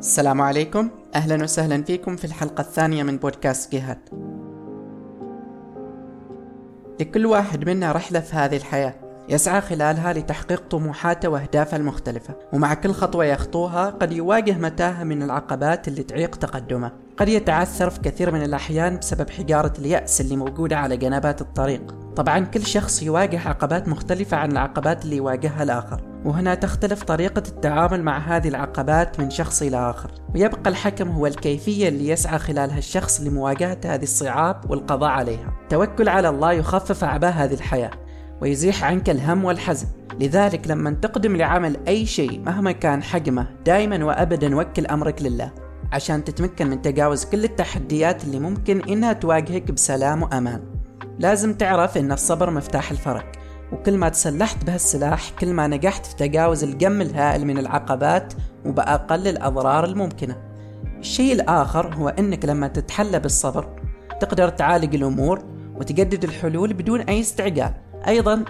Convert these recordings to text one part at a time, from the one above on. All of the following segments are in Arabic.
السلام عليكم. أهلا وسهلا فيكم في الحلقة الثانية من بودكاست جهاد. لكل واحد منا رحلة في هذه الحياة يسعى خلالها لتحقيق طموحاته وأهدافه المختلفة ومع كل خطوة يخطوها قد يواجه متاهة من العقبات اللي تعيق تقدمه. قد يتعثر في كثير من الأحيان بسبب حجارة اليأس اللي موجودة على جنبات الطريق. طبعا كل شخص يواجه عقبات مختلفة عن العقبات اللي يواجهها الآخر. وهنا تختلف طريقة التعامل مع هذه العقبات من شخص إلى آخر. ويبقى الحكم هو الكيفية اللي يسعى خلالها الشخص لمواجهة هذه الصعاب والقضاء عليها. توكل على الله يخفف أعباء هذه الحياة ويزيح عنك الهم والحزن لذلك لما تقدم لعمل أي شيء مهما كان حجمه دائما وأبدا وكل أمرك لله عشان تتمكن من تجاوز كل التحديات اللي ممكن إنها تواجهك بسلام وأمان. لازم تعرف إن الصبر مفتاح الفرج. وكل ما تسلحت بهالسلاح كل ما نجحت في تجاوز الكم الهائل من العقبات وبأقل الأضرار الممكنة. الشيء الآخر هو أنك لما تتحلى بالصبر تقدر تعالج الأمور وتجدد الحلول بدون أي استعجال. أيضا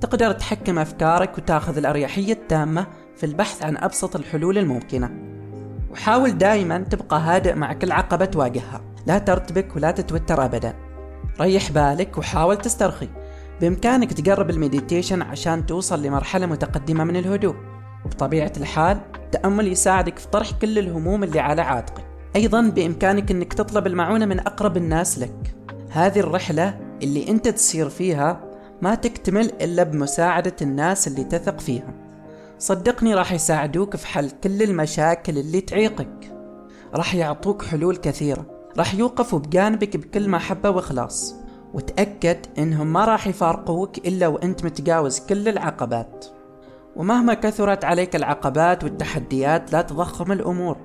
تقدر تحكم أفكارك وتأخذ الأريحية التامة في البحث عن أبسط الحلول الممكنة. وحاول دائما تبقى هادئ مع كل عقبة تواجهها. لا ترتبك ولا تتوتر أبدا. ريح بالك وحاول تسترخي. بإمكانك تقرب المديتيشن عشان توصل لمرحلة متقدمة من الهدوء. وبطبيعة الحال التأمل يساعدك في طرح كل الهموم اللي على عاتقك. أيضا بإمكانك أنك تطلب المعونة من أقرب الناس لك. هذه الرحلة اللي أنت تسير فيها ما تكتمل إلا بمساعدة الناس اللي تثق فيها. صدقني راح يساعدوك في حل كل المشاكل اللي تعيقك. راح يعطوك حلول كثيرة. راح يوقفوا بجانبك بكل محبة وإخلاص. وتأكد إنهم ما راح يفارقوك إلا وأنت متجاوز كل العقبات. ومهما كثرت عليك العقبات والتحديات لا تضخم الأمور.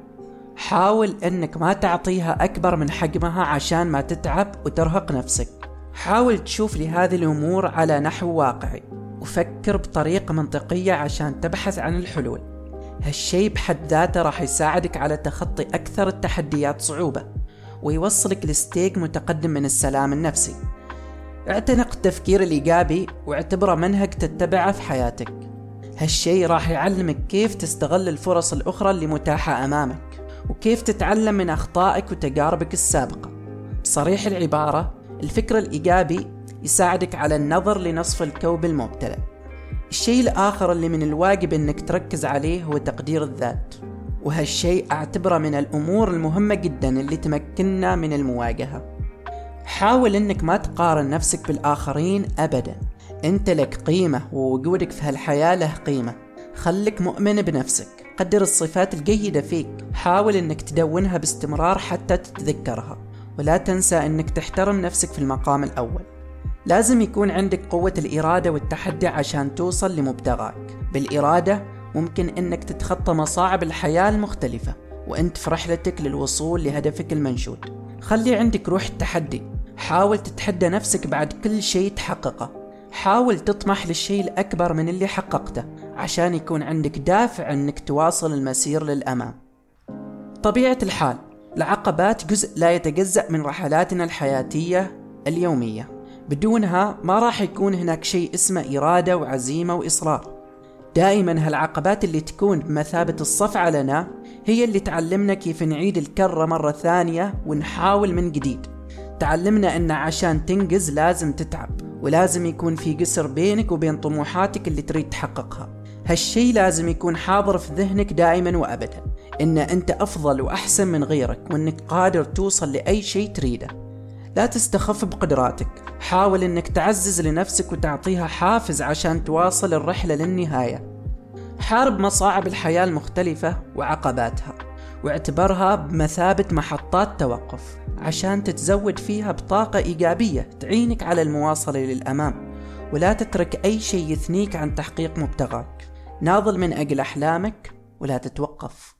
حاول إنك ما تعطيها أكبر من حجمها عشان ما تتعب وترهق نفسك. حاول تشوف لهذه الأمور على نحو واقعي. وفكر بطريقة منطقية عشان تبحث عن الحلول. هالشي بحد ذاته راح يساعدك على تخطي أكثر التحديات صعوبة ويوصلك لستيج متقدم من السلام النفسي. اعتنق التفكير الإيجابي واعتبره منهج تتبعه في حياتك. هالشي راح يعلمك كيف تستغل الفرص الأخرى اللي متاحة أمامك وكيف تتعلم من أخطائك وتجاربك السابقة. بصريح العبارة الفكر الإيجابي يساعدك على النظر لنصف الكوب المبتلى. الشيء الآخر اللي من الواجب أنك تركز عليه هو تقدير الذات وهالشيء أعتبره من الأمور المهمة جدا اللي تمكننا من المواجهة. حاول أنك ما تقارن نفسك بالآخرين أبدا. أنت لك قيمة ووجودك في هالحياة له قيمة. خلك مؤمن بنفسك. قدر الصفات الجيدة فيك. حاول أنك تدونها باستمرار حتى تتذكرها. ولا تنسى أنك تحترم نفسك في المقام الأول. لازم يكون عندك قوة الإرادة والتحدي عشان توصل لمبتغاك. بالإرادة ممكن أنك تتخطى مصاعب الحياة المختلفة. وأنت في رحلتك للوصول لهدفك المنشود. خلي عندك روح التحدي. حاول تتحدى نفسك بعد كل شيء تحققه. حاول تطمح للشيء الأكبر من اللي حققته عشان يكون عندك دافع أنك تواصل المسير للأمام. طبيعة الحال العقبات جزء لا يتجزأ من رحلاتنا الحياتية اليومية. بدونها ما راح يكون هناك شيء اسمه إرادة وعزيمة وإصرار. دائما هالعقبات اللي تكون بمثابة الصفعة لنا هي اللي تعلمنا كيف نعيد الكرة مرة ثانية ونحاول من جديد. تعلمنا إن عشان تنجز لازم تتعب ولازم يكون في قسر بينك وبين طموحاتك اللي تريد تحققها. هالشي لازم يكون حاضر في ذهنك دائما وابدا إن أنت أفضل وأحسن من غيرك وإنك قادر توصل لأي شيء تريده. لا تستخف بقدراتك حاول إنك تعزز لنفسك وتعطيها حافز عشان تواصل الرحلة للنهاية. حارب مصاعب الحياة المختلفة وعقباتها. واعتبرها بمثابة محطات توقف عشان تتزود فيها بطاقة إيجابية تعينك على المواصلة للأمام ولا تترك أي شيء يثنيك عن تحقيق مبتغاك. ناضل من أجل أحلامك ولا تتوقف.